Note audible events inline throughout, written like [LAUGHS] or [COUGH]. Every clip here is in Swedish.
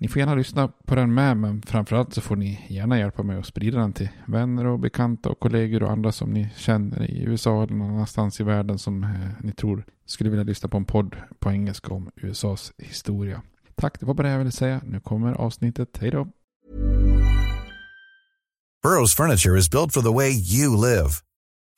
Ni får gärna lyssna på den med, men framförallt så får ni gärna hjälpa mig att sprida den till vänner och bekanta och kollegor och andra som ni känner i USA eller någon annanstans i världen som eh, ni tror skulle vilja lyssna på en podd på engelska om USAs historia. Tack, det var bara det jag ville säga. Nu kommer avsnittet. Hej då! Burrows furniture is built for the way you live.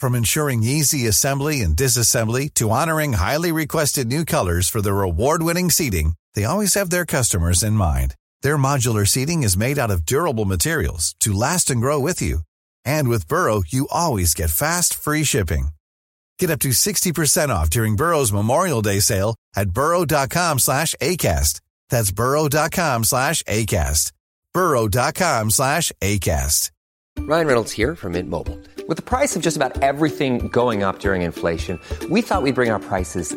From ensuring easy assembly and disassembly to honoring highly requested new colors for their award-winning seating, they always have their customers in mind. Their modular seating is made out of durable materials to last and grow with you. And with Burrow, you always get fast, free shipping. Get up to 60% off during Burrow's Memorial Day sale at burrow.com slash ACAST. That's burrow.com slash ACAST. burrow.com slash ACAST. Ryan Reynolds here from Mint Mobile. With the price of just about everything going up during inflation, we thought we'd bring our prices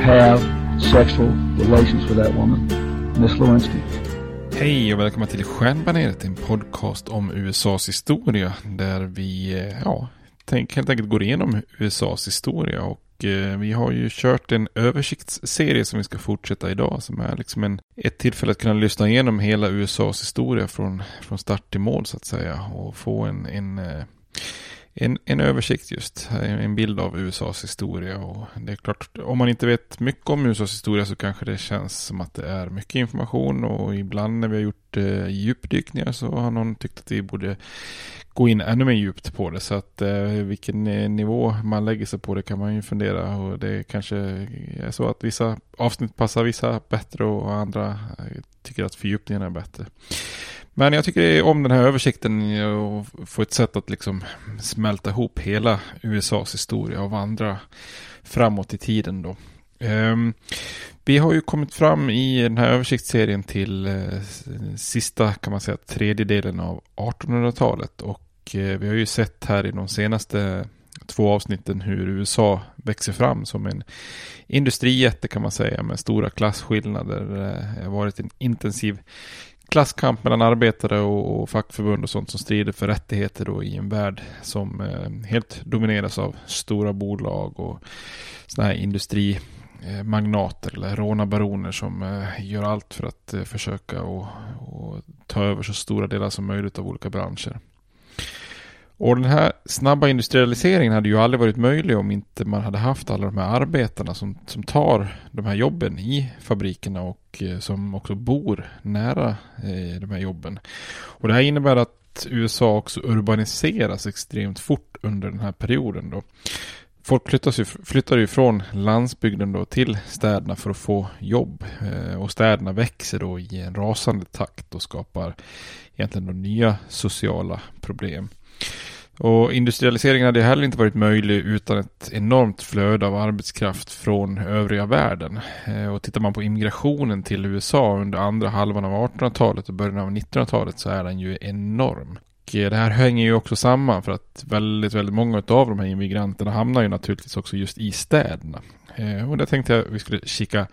have sexual relations with that woman, Miss Lewinsky. Hej och välkomna till Stjärnbaneret, en podcast om USAs historia där vi eh, ja, tänk, helt enkelt går igenom USAs historia och eh, vi har ju kört en översiktsserie som vi ska fortsätta idag som är liksom en, ett tillfälle att kunna lyssna igenom hela USAs historia från, från start till mål så att säga och få en, en eh, en, en översikt just, en bild av USAs historia och det är klart, om man inte vet mycket om USAs historia så kanske det känns som att det är mycket information och ibland när vi har gjort eh, djupdykningar så har någon tyckt att vi borde gå in ännu mer djupt på det så att eh, vilken eh, nivå man lägger sig på det kan man ju fundera och det kanske är så att vissa avsnitt passar vissa bättre och andra eh, tycker att fördjupningen är bättre. Men jag tycker om den här översikten och få ett sätt att liksom smälta ihop hela USAs historia och vandra framåt i tiden då. Um, vi har ju kommit fram i den här översiktsserien till uh, sista kan man säga tredjedelen av 1800-talet och uh, vi har ju sett här i de senaste två avsnitten hur USA växer fram som en industrijätte kan man säga med stora klasskillnader. Eh, det har varit en intensiv klasskamp mellan arbetare och, och fackförbund och sånt som strider för rättigheter då i en värld som eh, helt domineras av stora bolag och sådana här industrimagnater eh, eller rånarbaroner som eh, gör allt för att eh, försöka och, och ta över så stora delar som möjligt av olika branscher. Och den här snabba industrialiseringen hade ju aldrig varit möjlig om inte man hade haft alla de här arbetarna som, som tar de här jobben i fabrikerna och eh, som också bor nära eh, de här jobben. Och det här innebär att USA också urbaniseras extremt fort under den här perioden då. Folk flyttas ju, flyttar ju från landsbygden då till städerna för att få jobb. Eh, och städerna växer då i en rasande takt och skapar egentligen då nya sociala problem. Och industrialiseringen hade heller inte varit möjlig utan ett enormt flöde av arbetskraft från övriga världen. Eh, och tittar man på immigrationen till USA under andra halvan av 1800-talet och början av 1900-talet så är den ju enorm. Och eh, det här hänger ju också samman för att väldigt, väldigt många av de här immigranterna hamnar ju naturligtvis också just i städerna. Eh, och det tänkte jag vi skulle kika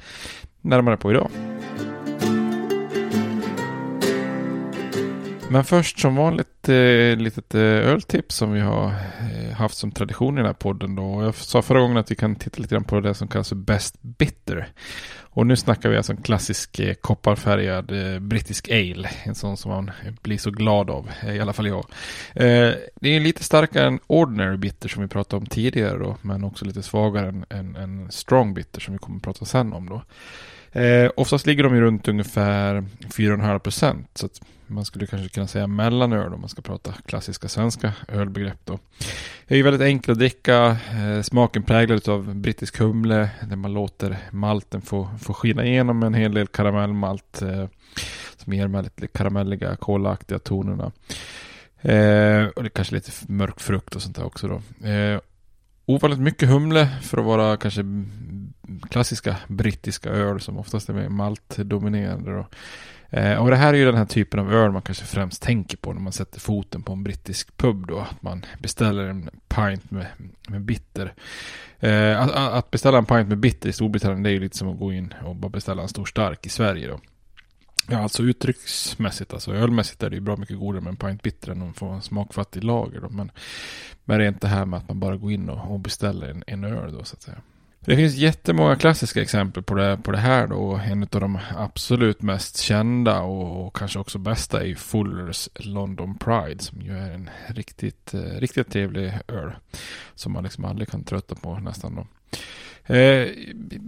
närmare på idag. Men först som vanligt eh, litet eh, öltips som vi har eh, haft som tradition i den här podden då. Jag sa förra gången att vi kan titta lite grann på det som kallas för Best Bitter. Och nu snackar vi alltså en klassisk eh, kopparfärgad eh, brittisk ale. En sån som man blir så glad av, eh, i alla fall jag. Eh, det är lite starkare än Ordinary Bitter som vi pratade om tidigare då. Men också lite svagare än, än, än Strong Bitter som vi kommer att prata sen om då. Eh, oftast ligger de ju runt ungefär 4,5 procent. Så man skulle kanske kunna säga mellanöl om man ska prata klassiska svenska ölbegrepp då. Det är ju väldigt enkelt att dricka. Eh, smaken präglad av brittisk humle. Där man låter malten få, få skina igenom en hel del karamellmalt. Eh, som ger de här lite karamelliga, kolaktiga tonerna. Eh, och det är kanske lite mörk frukt och sånt där också då. Ovanligt mycket humle för att vara kanske klassiska brittiska öl som oftast är mer maltdominerande. Då. Eh, och det här är ju den här typen av öl man kanske främst tänker på när man sätter foten på en brittisk pub då. Att man beställer en pint med, med bitter. Eh, att, att, beställa en pint med bitter i Storbritannien det är ju lite som att gå in och bara beställa en stor stark i Sverige då. Ja, alltså uttrycksmässigt, alltså ölmässigt är det ju bra mycket godare med en pint bitter än att få en smakfattig lager då. Men, men det är inte det här med att man bara går in och, och beställer en, en öl då så att säga. Det finns jättemånga klassiska exempel på det, på det här då. En av de absolut mest kända och, och kanske också bästa är Fullers London Pride som ju är en riktigt, eh, riktigt trevlig öl. Som man liksom aldrig kan trötta på nästan då. Eh,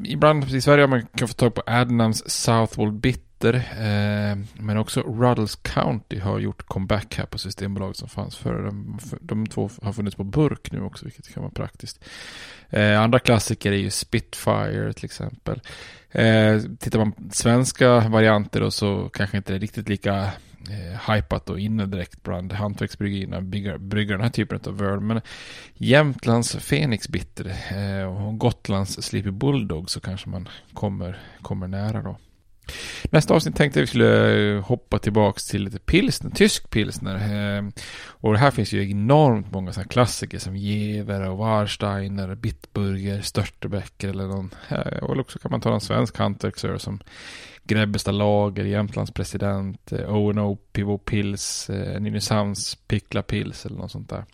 ibland i Sverige har man kan få tag på Adnams Southwold Bitter. Eh, men också Ruddles County har gjort comeback här på Systembolaget som fanns förr. De, de två har funnits på burk nu också, vilket kan vara praktiskt. Eh, andra klassiker är ju Spitfire till exempel. Eh, tittar man på svenska varianter då så kanske inte det är riktigt lika eh, hypat och inne direkt bland hantverksbryggerierna brygger den här typen av öl. Men Jämtlands Fenix Bitter eh, och Gotlands Sleepy Bulldog så kanske man kommer, kommer nära då. Nästa avsnitt tänkte jag vi skulle eh, hoppa tillbaks till lite pilsner, tysk pilsner. Ehm, och här finns ju enormt många sådana klassiker som Jever och Warsteiner, Bitburger, Störtebecker eller någon. Eh, och också kan man ta en svensk hantverksör som Grebbestad Lager, Jämtlands president, eh, O&O Pivo Pils, Nynäshamns Pickla Pils eller något sånt där.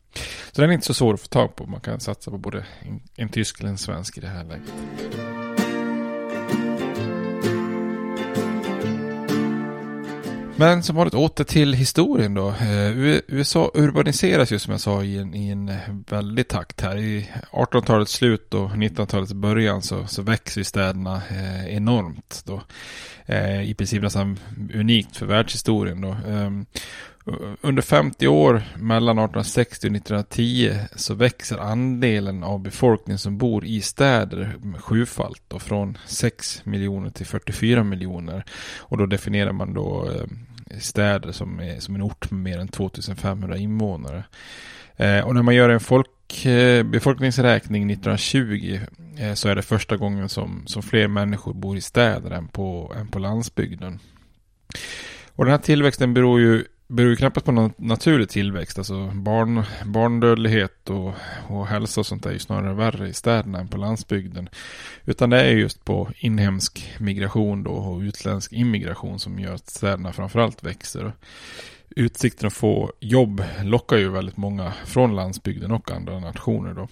Så den är inte så svår att få tag på. Man kan satsa på både en, en tysk eller en svensk i det här läget. Men som vanligt åter till historien då. Eh, USA urbaniseras ju som jag sa i en, i en väldig takt här. I 1800-talets slut och 1900-talets början så, så växer städerna eh, enormt då. Eh, I princip nästan unikt för världshistorien då. Ehm, under 50 år mellan 1860 och 1910 så växer andelen av befolkningen som bor i städer sjufalt och från 6 miljoner till 44 miljoner. Och då definierar man då eh, städer som, är, som en ort med mer än 2500 invånare. Eh, och när man gör en folk, eh, befolkningsräkning 1920 så är det första gången som, som fler människor bor i städer än på, än på landsbygden. Och den här tillväxten beror ju beror ju knappast på någon naturlig tillväxt. Alltså barn, barndödlighet och, och hälsa och sånt är ju snarare värre i städerna än på landsbygden. Utan det är just på inhemsk migration då och utländsk immigration som gör att städerna framförallt växer. Utsikten att få jobb lockar ju väldigt många från landsbygden och andra nationer då.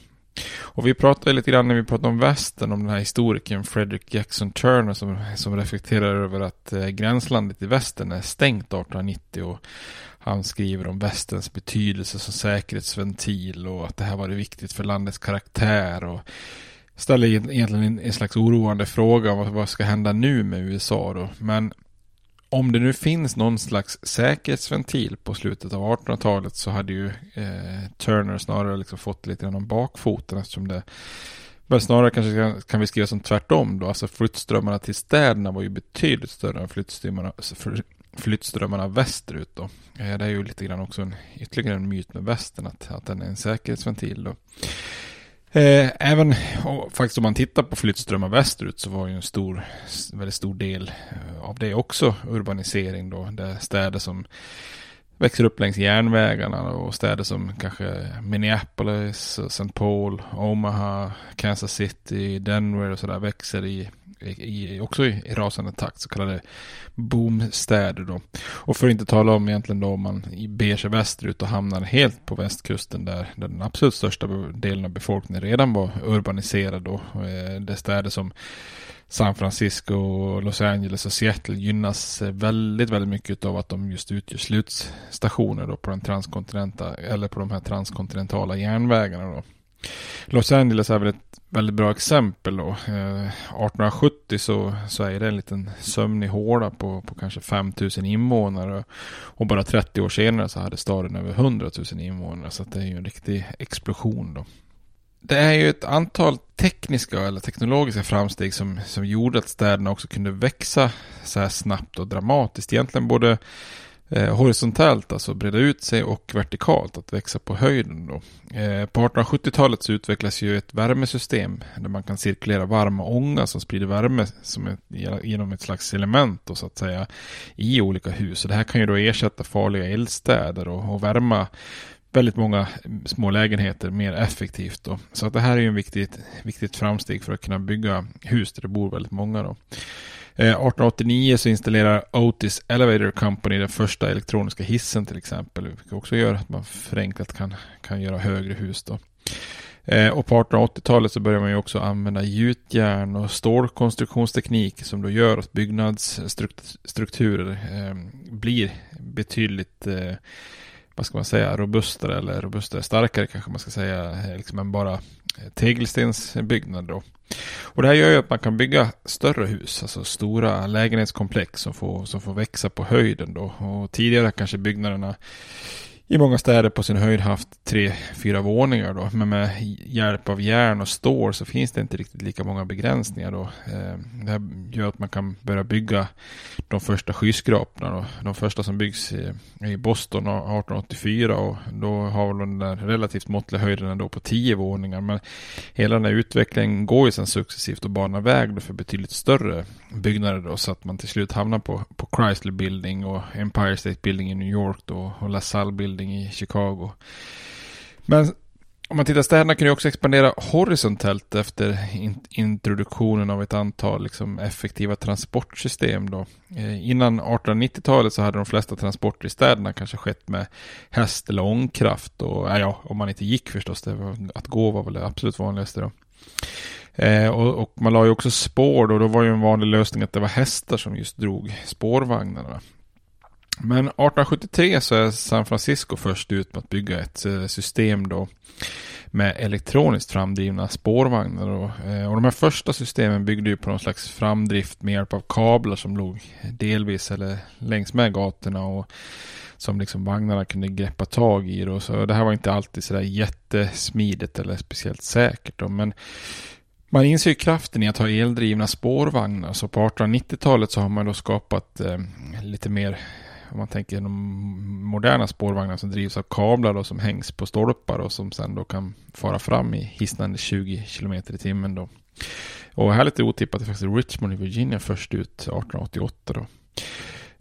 Och vi pratade lite grann när vi pratade om västern, om den här historikern Frederick Jackson Turner som, som reflekterar över att eh, gränslandet i västern är stängt 1890 och han skriver om västerns betydelse som säkerhetsventil och att det här var det viktigt för landets karaktär och ställer egentligen en, en slags oroande fråga om vad, vad ska hända nu med USA då. Men om det nu finns någon slags säkerhetsventil på slutet av 1800-talet så hade ju eh, Turner snarare liksom fått lite grann om bakfoten eftersom det men snarare kanske kan, kan vi skriva som tvärtom då. Alltså flyttströmmarna till städerna var ju betydligt större än flyttströmmarna, flyttströmmarna västerut då. Eh, det är ju lite grann också en, ytterligare en myt med västern att, att den är en säkerhetsventil då. Eh, även faktiskt om man tittar på flyttströmmar västerut så var ju en stor, väldigt stor del eh, av det också urbanisering då. där städer som växer upp längs järnvägarna och städer som kanske Minneapolis, St. Paul, Omaha, Kansas City, Denver och sådär växer i i, också i, i rasande takt, så kallade boomstäder då. Och för att inte tala om egentligen då om man beger sig västerut och hamnar helt på västkusten där, där den absolut största delen av befolkningen redan var urbaniserad då. Eh, det är städer som San Francisco, Los Angeles och Seattle gynnas eh, väldigt, väldigt mycket av att de just utgör slutstationer då på den transkontinenta eller på de här transkontinentala järnvägarna då. Los Angeles är väl ett väldigt bra exempel då. Eh, 1870 så, så är det en liten sömnig håla på, på kanske 5000 invånare. Och bara 30 år senare så hade staden över 100 000 invånare. Så det är ju en riktig explosion då. Det är ju ett antal tekniska eller teknologiska framsteg som, som gjorde att städerna också kunde växa så här snabbt och dramatiskt. Egentligen både eh, horisontellt, alltså breda ut sig och vertikalt, att växa på höjden. Då. Eh, på 1870-talet så utvecklas ju ett värmesystem där man kan cirkulera varm ånga som sprider värme som ett, genom ett slags element då, så att säga i olika hus. Och det här kan ju då ersätta farliga eldstäder och, och värma väldigt många små lägenheter mer effektivt. Då. Så att det här är ju en viktigt, viktigt framsteg för att kunna bygga hus där det bor väldigt många. Då. Eh, 1889 så installerar Otis Elevator Company den första elektroniska hissen till exempel. Vilket också gör att man förenklat kan, kan göra högre hus. Då. Eh, och på 1880-talet så börjar man ju också använda gjutjärn och stålkonstruktionsteknik som då gör att byggnadsstrukturer eh, blir betydligt eh, vad ska man säga, robustare eller robustare, starkare kanske man ska säga, eh, liksom än bara eh, tegelstensbyggnad då. Och det här gör ju att man kan bygga större hus, alltså stora lägenhetskomplex som får, som får växa på höjden då. Och tidigare kanske byggnaderna i många städer på sin höjd haft tre, fyra våningar då. Men med hjälp av järn och stål så finns det inte riktigt lika många begränsningar då. Eh, det här gör att man kan börja bygga de första skyskraporna då. De första som byggs i Boston 1884 och då har de den där relativt måttliga höjden ändå på tio våningar. Men hela den här utvecklingen går ju sedan successivt och banar väg för betydligt större byggnader då så att man till slut hamnar på, på Chrysler Building och Empire State Building i New York då och LaSalle Building i Chicago. Men om man tittar städerna kan ju också expandera horisontellt efter introduktionen av ett antal liksom, effektiva transportsystem. Då. Eh, innan 1890-talet så hade de flesta transporter i städerna kanske skett med häst eller ångkraft. Och, ja, om man inte gick förstås, det var, att gå var väl det absolut vanligaste. Då. Eh, och, och, man la ju också spår då, då var ju en vanlig lösning att det var hästar som just drog spårvagnarna. Men 1873 så är San Francisco först ut med att bygga ett eh, system då med elektroniskt framdrivna spårvagnar. Då. Eh, och de här första systemen byggde ju på någon slags framdrift med hjälp av kablar som låg delvis eller längs med gatorna och som liksom vagnarna kunde greppa tag i. Då. Så det här var inte alltid sådär jättesmidigt eller speciellt säkert. Då. Men man inser ju kraften i att ha eldrivna spårvagnar. Så på 1890-talet så har man då skapat eh, lite mer om man tänker de moderna spårvagnar som drivs av kablar och som hängs på stolpar och som sen då kan fara fram i hisnande 20 km i timmen då. Och här lite otippat är faktiskt Richmond i Virginia först ut 1888 då.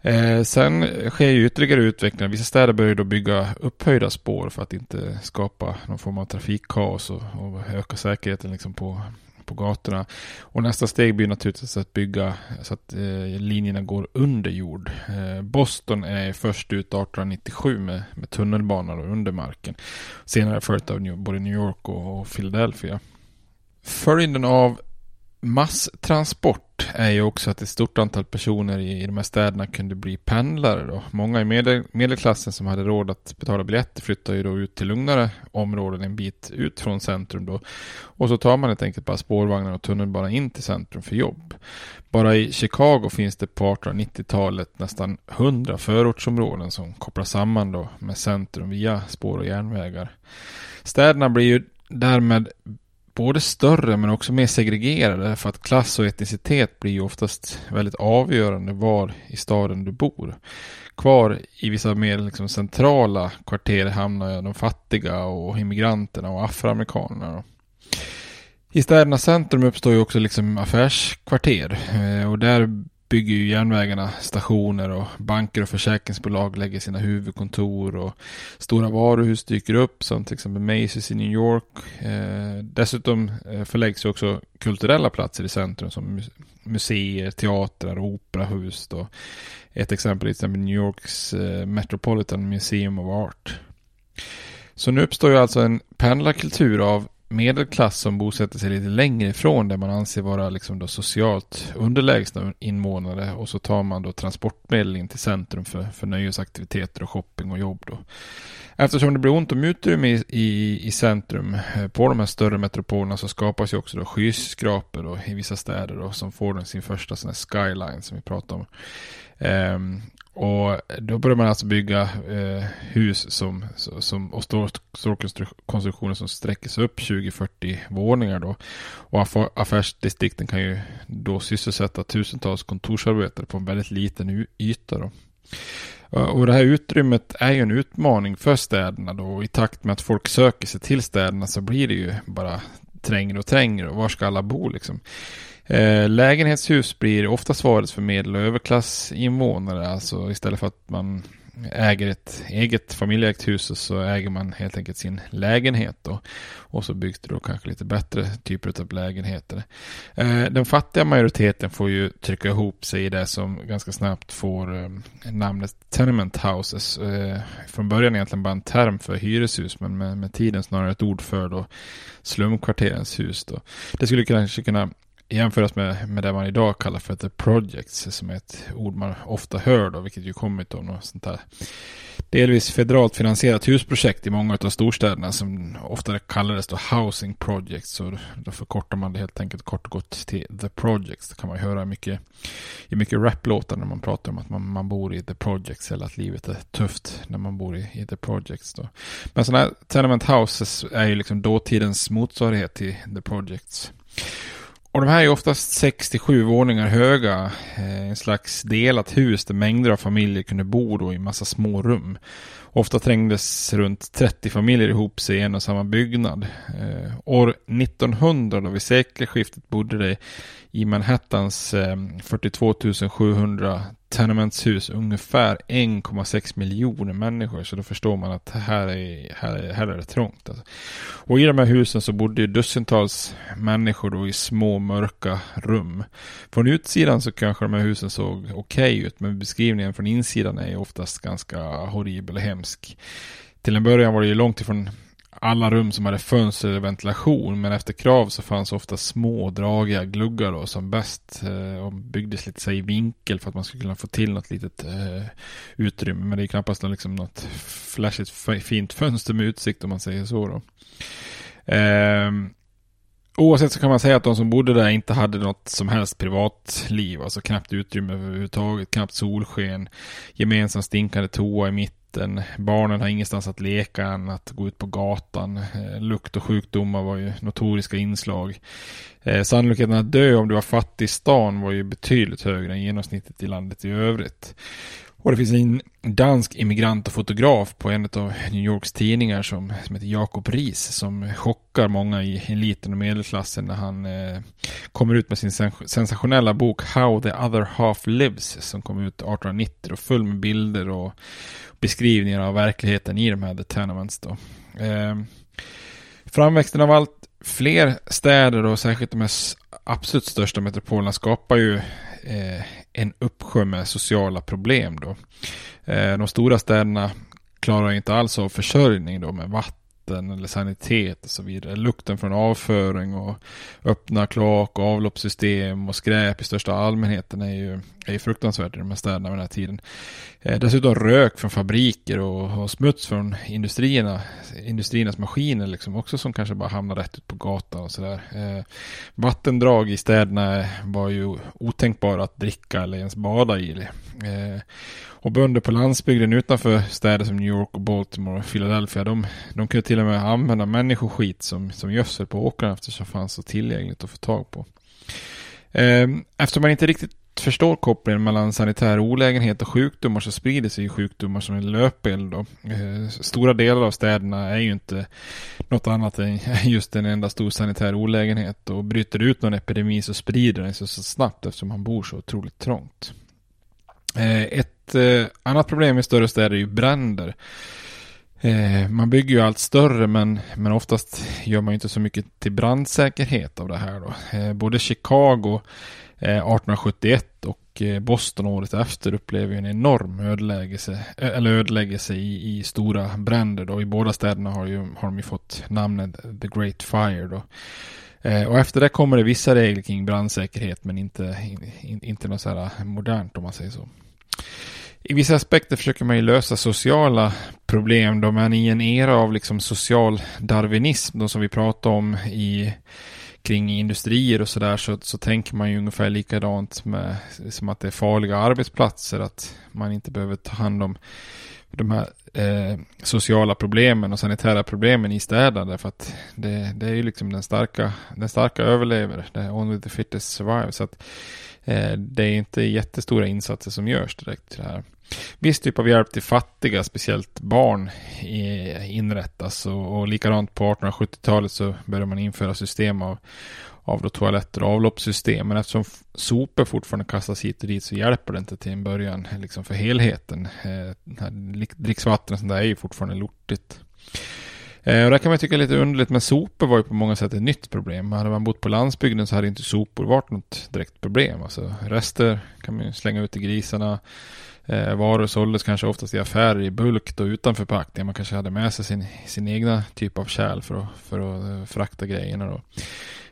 Eh, sen sker ju ytterligare utveckling. Vissa städer börjar då bygga upphöjda spår för att inte skapa någon form av trafikkaos och, och öka säkerheten liksom på, på gatorna. Och nästa steg blir naturligtvis att bygga så att eh, linjerna går under jord. Eh, Boston är först ut 1897 med, med tunnelbanor under marken. Senare följt av New, både New York och, och Philadelphia. Följden av masstransport är ju också att ett stort antal personer i, i de här städerna kunde bli pendlare. Då. Många i medel, medelklassen som hade råd att betala biljetter flyttade ju då ut till lugnare områden en bit ut från centrum då. Och så tar man helt enkelt bara spårvagnar och tunnelbana in till centrum för jobb. Bara i Chicago finns det på 1890-talet nästan 100 förortsområden som kopplas samman då med centrum via spår och järnvägar. Städerna blir ju därmed både större men också mer segregerade för att klass och etnicitet blir ju oftast väldigt avgörande var i staden du bor. Kvar i vissa mer liksom centrala kvarter hamnar de fattiga och immigranterna och afroamerikanerna. I städernas centrum uppstår ju också liksom affärskvarter eh, och där bygger ju järnvägarna stationer och banker och försäkringsbolag lägger sina huvudkontor och stora varuhus dyker upp som till exempel Macy's i New York. Eh, dessutom eh, förläggs ju också kulturella platser i centrum som museer, teatrar, operahus. Då. Ett exempel är till exempel New Yorks eh, Metropolitan Museum of Art. Så nu uppstår ju alltså en pendlarkultur av medelklass som bosätter sig lite längre ifrån där man anser vara liksom då socialt underlägsna invånare och så tar man då transportmedel in till centrum för, för nöjesaktiviteter och shopping och jobb då. Eftersom det blir ont om utrymme i, i, i centrum eh, på de här större metropolerna så skapas ju också då skyskrapor då, i vissa städer då, som får sin första sån här skyline som vi pratade om. Um, och då börjar man alltså bygga eh, hus som, som, och stålkonstruktioner som sträcker sig upp 20-40 våningar då. Och affärsdistrikten kan ju då sysselsätta tusentals kontorsarbetare på en väldigt liten yta då. Eh, och det här utrymmet är ju en utmaning för städerna då. Och I takt med att folk söker sig till städerna så blir det ju bara trängre och trängre. Och var ska alla bo liksom? Eh, lägenhetshus blir ofta svaret för medel och överklassinvånare. Alltså istället för att man äger ett eget familjeägt hus så äger man helt enkelt sin lägenhet då. Och så byggs det då kanske lite bättre typer av lägenheter. Eh, den fattiga majoriteten får ju trycka ihop sig i det som ganska snabbt får eh, namnet tenement houses. Från början egentligen bara en term för hyreshus men med, med tiden snarare ett ord för då slumkvarterens hus då. Det skulle kanske kunna jämföras med, med det man idag kallar för the projects, som är ett ord man ofta hör då, vilket ju kommit av något sånt här delvis federalt finansierat husprojekt i många av storstäderna som ofta kallades då housing projects. Så då förkortar man det helt enkelt kort och gott till the projects. Det kan man ju höra mycket, i mycket raplåtar när man pratar om att man, man bor i the projects eller att livet är tufft när man bor i, i the projects. Då. Men sådana här tenement houses är ju liksom dåtidens motsvarighet till the projects. Och de här är oftast 67 våningar höga. Eh, en slags delat hus där mängder av familjer kunde bo då i massa små rum. Ofta trängdes runt 30 familjer ihop sig i en och samma byggnad. Eh, år 1900 då vid sekelskiftet bodde det i Manhattans eh, 42 700 tenementshus ungefär 1,6 miljoner människor. Så då förstår man att här är, här är, här är det trångt. Alltså. Och i de här husen så bodde ju dussintals människor då i små mörka rum. Från utsidan så kanske de här husen såg okej okay ut. Men beskrivningen från insidan är ju oftast ganska horribel och hemsk. Till en början var det ju långt ifrån alla rum som hade fönster eller ventilation. Men efter krav så fanns ofta små dragiga gluggar då, som bäst eh, och byggdes lite så i vinkel för att man skulle kunna få till något litet eh, utrymme. Men det är knappast liksom något flashigt fint fönster med utsikt om man säger så då. Eh, Oavsett så kan man säga att de som bodde där inte hade något som helst privatliv. Alltså knappt utrymme överhuvudtaget, knappt solsken, gemensam stinkande toa i mitten vatten. Barnen har ingenstans att leka än att gå ut på gatan. Eh, lukt och sjukdomar var ju notoriska inslag. Eh, sannolikheten att dö om du var fattig i stan var ju betydligt högre än genomsnittet i landet i övrigt. Och det finns en dansk immigrant och fotograf på en av New Yorks tidningar som, som heter Jakob Ries som chockar många i eliten och medelklassen när han eh, kommer ut med sin sensationella bok How the other half lives som kom ut 1890 och full med bilder och beskrivningar av verkligheten i de här The Tenements. Då. Eh, framväxten av allt fler städer och särskilt de här absolut största metropolerna skapar ju eh, en uppsjö med sociala problem då. Eh, de stora städerna klarar inte alls av försörjning då med vatten vatten eller sanitet och så vidare. Lukten från avföring och öppna kloak och avloppssystem och skräp i största allmänheten är ju, är ju fruktansvärt i de här städerna vid den här tiden. Eh, dessutom rök från fabriker och, och, smuts från industrierna, industriernas maskiner liksom också som kanske bara hamnar rätt ut på gatan och sådär. Eh, vattendrag i städerna var ju otänkbara att dricka eller ens bada i. Eh, och bönder på landsbygden utanför städer som New York och Baltimore och Philadelphia, de, de kunde till och med använda människoskit som, som gödsel på åkrarna eftersom det fanns så tillgängligt att få tag på. Eh, eftersom man inte riktigt förstår kopplingen mellan sanitär olägenhet och sjukdomar så sprider sig sjukdomar som en löpeld. Då. Eh, stora delar av städerna är ju inte något annat än [LAUGHS] just en enda stor sanitär olägenhet och bryter ut någon epidemi så sprider den sig så snabbt eftersom man bor så otroligt trångt. Eh, ett eh, annat problem i större städer är ju bränder. Man bygger ju allt större men, men oftast gör man inte så mycket till brandsäkerhet av det här då. Både Chicago Eh, 1871 och eh, Boston året efter upplever en enorm ödeläggelse, eh, eller ödeläggelse i, i stora bränder då. I båda städerna har, ju, har de ju fått namnet The Great Fire då. Och efter det kommer det vissa regler kring brandsäkerhet men inte, in, inte något så här modernt om man säger så. I vissa aspekter försöker man ju lösa sociala problem då, men i en era av liksom social darwinism då som vi pratade om i kring industrier och sådär så, så tänker man ju ungefär likadant med som att det är farliga arbetsplatser att man inte behöver ta hand om de här eh, sociala problemen och sanitära problemen i städerna därför att det, det är ju liksom den starka den starka överlever, det är only the fittest survive. Så att Eh, Eh, det är inte jättestora insatser som görs direkt till det här. Viss typ av hjälp till fattiga, speciellt barn, inrättas och, och likadant på 1870-talet så började man införa system av, av då toaletter och avloppssystem. Men eftersom sopor fortfarande kastas hit och dit så hjälper det inte till en början liksom för helheten. Eh, dricksvatten och sånt där är ju fortfarande lortigt. Eh, och där kan man tycka lite underligt, men sopor var ju på många sätt ett nytt problem. Hade man bott på landsbygden så hade inte sopor varit något direkt problem. Alltså rester kan man ju slänga ut till grisarna. Eh, varor såldes kanske oftast i affärer i bulk och utan förpackning. Man kanske hade med sig sin, sin egna typ av kärl för att, för att eh, frakta grejerna då.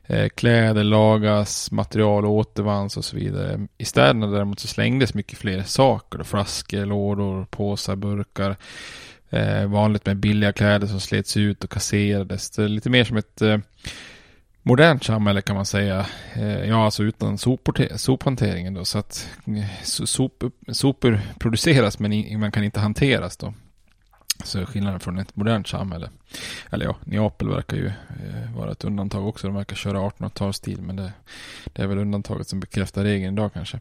Eh, kläder lagas, material återvanns och så vidare. I städerna däremot så slängdes mycket fler saker. Då, flaskor, lådor, påsar, burkar. Eh, vanligt med billiga kläder som slets ut och kasserades. Det är lite mer som ett eh, modernt samhälle kan man säga. Eh, ja, alltså utan sophanteringen då. Så att eh, sop, sopor produceras men in, man kan inte hanteras då. Så skillnaden från ett modernt samhälle. Eller ja, Neapel verkar ju eh, vara ett undantag också. De verkar köra 1800-talsstil. Men det, det, är väl undantaget som bekräftar regeln idag kanske.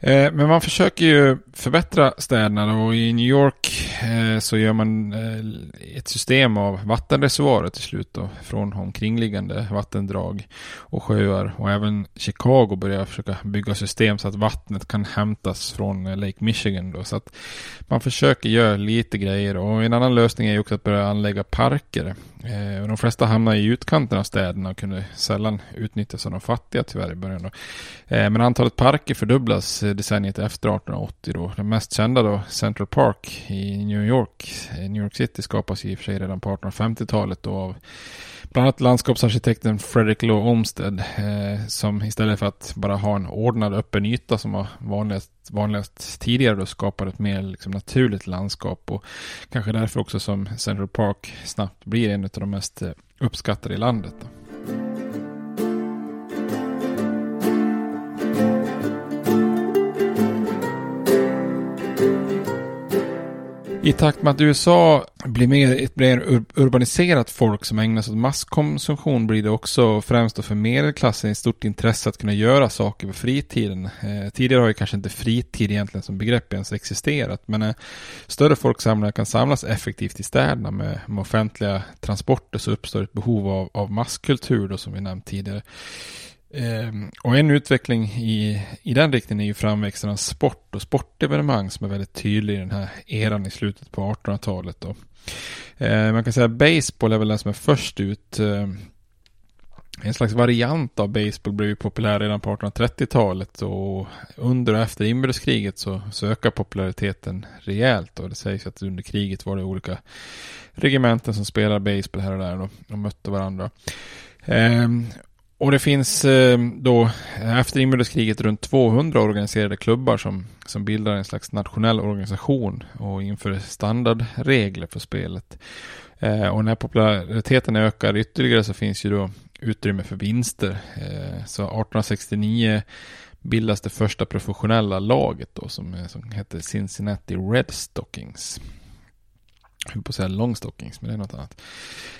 Eh, men man försöker ju förbättra städerna. Och i New York eh, så gör man eh, ett system av vattenreservoarer till slut. Då, från omkringliggande vattendrag och sjöar. Och även Chicago börjar försöka bygga system så att vattnet kan hämtas från eh, Lake Michigan. Då, så att man försöker göra lite grejer. Och en annan lösning är ju också att börja anlägga parker. Eh, de flesta hamnade i utkanten av städerna och kunde sällan utnyttjas av de fattiga tyvärr i början. Då. Eh, men antalet parker fördubblas eh, decenniet efter 1880. Då. Den mest kända då, Central Park i New York, eh, New York City skapas i och för sig redan på 1850-talet av bland annat landskapsarkitekten Fredrik Law Olmsted eh, som istället för att bara ha en ordnad öppen yta som var vanligast, vanligast tidigare då skapade ett mer liksom, naturligt landskap och kanske därför också som Central Park snabbt blir en av de mest eh, uppskattade i landet. Då. I takt med att USA blir mer, ett mer urbaniserat folk som ägnar sig åt masskonsumtion blir det också främst för medelklassen ett stort intresse att kunna göra saker på fritiden. Eh, tidigare har ju kanske inte fritid egentligen som begrepp ens existerat men eh, större folksamlingar kan samlas effektivt i städerna med, med offentliga transporter så uppstår ett behov av, av masskultur då som vi nämnt tidigare. Ehm, och en utveckling i, i den riktningen är ju framväxten av sport och sportevenemang som är väldigt tydlig i den här eran i slutet på 1800-talet. Då. Ehm, man kan säga att baseball är väl den som är först ut. Ehm, en slags variant av baseball blev ju populär redan på 1830-talet och under och efter inbördeskriget så, så ökar populariteten rejält och det sägs att under kriget var det olika regementen som spelade baseball här och där och, och mötte varandra. Ehm, och det finns eh, då efter inbördeskriget runt 200 organiserade klubbar som, som bildar en slags nationell organisation och inför standardregler för spelet. Eh, och när populariteten ökar ytterligare så finns ju då utrymme för vinster. Eh, så 1869 bildas det första professionella laget då som, som heter Cincinnati Red Stockings. Jag höll på att säga Longstockings, men det är något annat.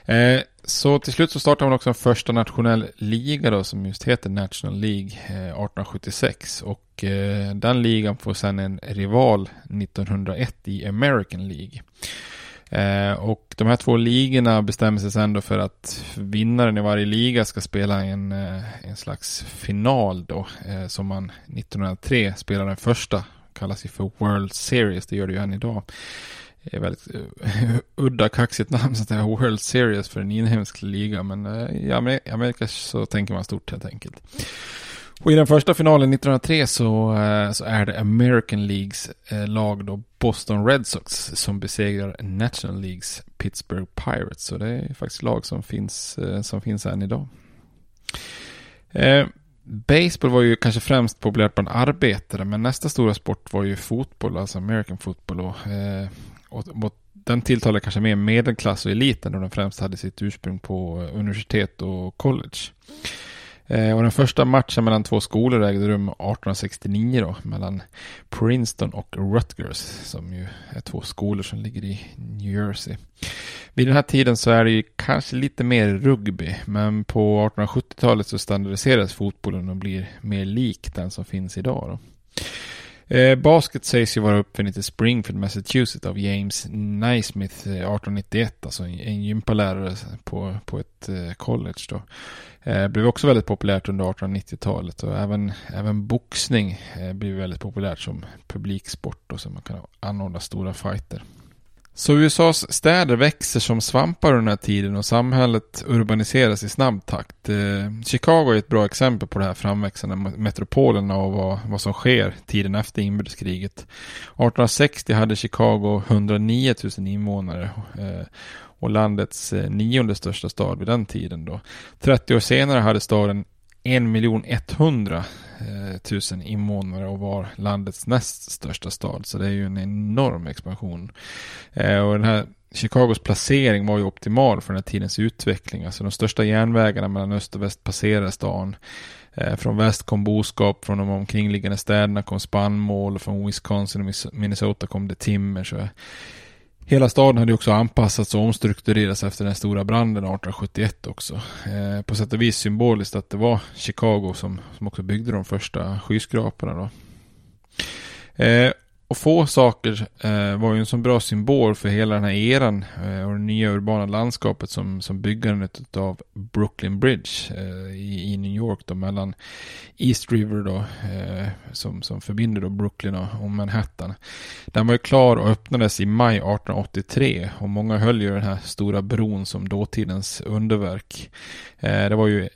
Eh, så till slut så startar man också en första nationell liga då som just heter National League eh, 1876 och eh, den ligan får sedan en rival 1901 i American League. Eh, och de här två ligorna bestämmer sig sen då för att vinnaren i varje liga ska spela en, eh, en slags final då. Eh, som man 1903 spelar den första. Kallas ju för World Series, det gör det ju än idag. Det är väldigt eh, [LAUGHS] udda kaxigt namn så att det är World Series för en inhemsk liga. Men eh, i Amerika så tänker man stort helt enkelt. Och i den första finalen 1903 så, eh, så är det American Leagues lag då Boston Red Sox som besegrar National Leagues Pittsburgh Pirates. Så det är faktiskt lag som finns, som finns än idag. Baseball var ju kanske främst populärt bland arbetare, men nästa stora sport var ju fotboll, alltså American football. Och, eh, och, och den tilltalar kanske mer medelklass och eliten, då den främst hade sitt ursprung på eh, universitet och college. Eh, och den första matchen mellan två skolor ägde rum 1869 då, mellan Princeton och Rutgers, som ju är två skolor som ligger i New Jersey. Vid den här tiden så är det ju kanske lite mer rugby, men på 1870-talet så standardiseras fotbollen och blir mer lik den som finns idag. Då. Eh, basket sägs ju vara uppfunnet i Springfield, Massachusetts av James Naismith eh, 1891, alltså en gympalärare på, på ett eh, college då. Eh, blev också väldigt populärt under 1890-talet och även, även boxning eh, blev väldigt populärt som publiksport och så man kan anordna stora fighter. Så USAs städer växer som svampar under den här tiden och samhället urbaniseras i snabb takt. Eh, Chicago är ett bra exempel på det här framväxande metropolerna och vad, vad som sker tiden efter inbördeskriget. 1860 hade Chicago 109 000 invånare eh, och landets eh, nionde största stad vid den tiden då. 30 år senare hade staden 1 100 000 invånare och var landets näst största stad. Så det är ju en enorm expansion. Eh, och den här Chicagos placering var ju optimal för den här tidens utveckling. Alltså de största järnvägarna mellan öst och väst passerade stan. Eh, från väst kom boskap, från de omkringliggande städerna kom spannmål, från Wisconsin och Minnesota kom det timmer. Så Hela staden hade också anpassats och omstrukturerats efter den stora branden 1871 också. Eh, på sätt och vis symboliskt att det var Chicago som, som också byggde de första skyskraporna. Då. Eh, och få saker eh, var ju en så bra symbol för hela den här eran eh, och det nya urbana landskapet som, som byggandet av Brooklyn Bridge eh, i, i, New York då mellan East River då eh, som, som förbinder då Brooklyn och, och, Manhattan. Den var ju klar och öppnades i maj 1883 och många höll ju den här stora bron som dåtidens underverk. Eh, det var ju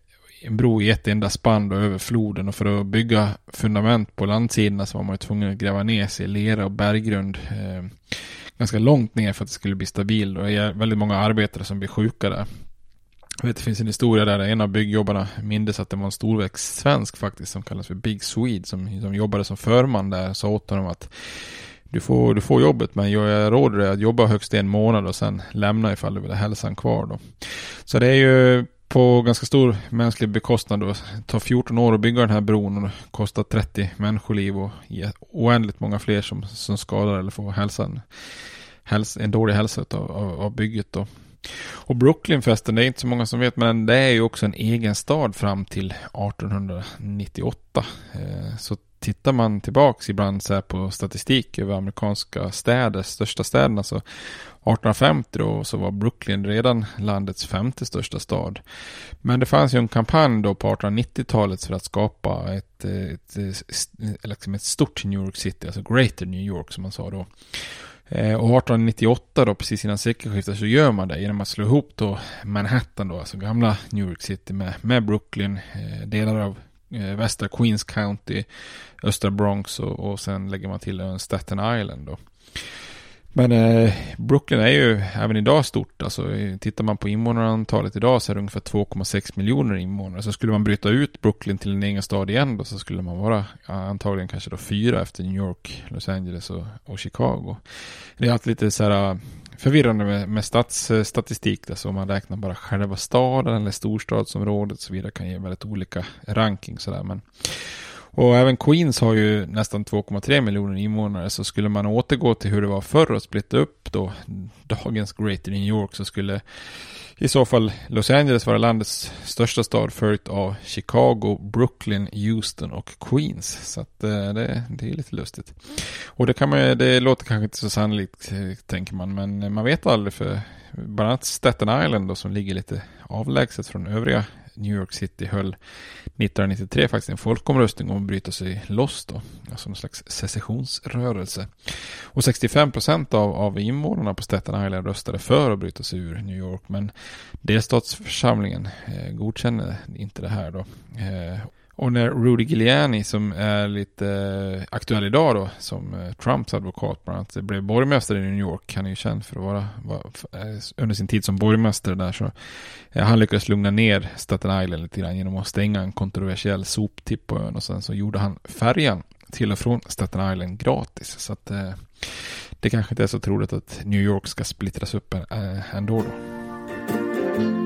en bro i ett enda spann då över floden och för att bygga fundament på landsidorna så var man ju tvungen att gräva ner sig i lera och berggrund eh, ganska långt ner för att det skulle bli stabil och det är väldigt många arbetare som blir sjuka där. Jag vet, det finns en historia där en av byggjobbarna mindes att det var en storväxt svensk faktiskt som kallas för Big Swede som, som jobbade som förman där sa åt honom att du får, du får jobbet men jag råder dig att jobba högst en månad och sen lämna ifall du vill ha hälsan kvar då. Så det är ju på ganska stor mänsklig bekostnad. Det tar 14 år att bygga den här bron och det kostar 30 människoliv och oändligt många fler som, som skadar eller får hälsan, häls, en dålig hälsa av, av, av bygget. Då. Och Brooklynfesten, det är inte så många som vet, men det är ju också en egen stad fram till 1898. Eh, så tittar man tillbaks ibland så på statistik över amerikanska städer, största städerna, så 1850 då så var Brooklyn redan landets femte största stad. Men det fanns ju en kampanj då på 1890-talet för att skapa ett, ett, ett, liksom ett stort New York City, alltså Greater New York som man sa då. Eh, och 1898 då, precis innan sekelskiftet, så gör man det genom att slå ihop då Manhattan då, alltså gamla New York City med, med Brooklyn, eh, delar av eh, västra Queens County, östra Bronx och, och sen lägger man till en Staten Island då. Men eh, Brooklyn är ju även idag stort. Alltså, tittar man på invånarantalet idag så är det ungefär 2,6 miljoner invånare. Så skulle man bryta ut Brooklyn till en egen stad igen då så skulle man vara ja, antagligen kanske då fyra efter New York, Los Angeles och, och Chicago. Det är alltid lite så här eh, förvirrande med, med stadsstatistik. Eh, alltså om man räknar bara själva staden eller storstadsområdet och så vidare kan ge väldigt olika ranking. Så där. Men och även Queens har ju nästan 2,3 miljoner invånare. Så skulle man återgå till hur det var förr och splitta upp då dagens Greater New York så skulle i så fall Los Angeles vara landets största stad följt av Chicago, Brooklyn, Houston och Queens. Så att eh, det, det är lite lustigt. Och det, kan man, det låter kanske inte så sannolikt eh, tänker man, men man vet aldrig för bland annat Staten Island då, som ligger lite avlägset från övriga New York City höll 1993 faktiskt en folkomröstning om att bryta sig loss då. Alltså någon slags secessionsrörelse. Och 65 procent av, av invånarna på Staten Island röstade för att bryta sig ur New York. Men delstatsförsamlingen eh, godkände inte det här då. Eh, och när Rudy Giuliani som är lite eh, aktuell idag då som eh, Trumps advokat bland annat blev borgmästare i New York. Han är ju känd för att vara, vara eh, under sin tid som borgmästare där så han lyckades lugna ner Staten Island lite grann genom att stänga en kontroversiell soptipp på ön och sen så gjorde han färjan till och från Staten Island gratis. Så att det kanske inte är så troligt att New York ska splittras upp ändå då.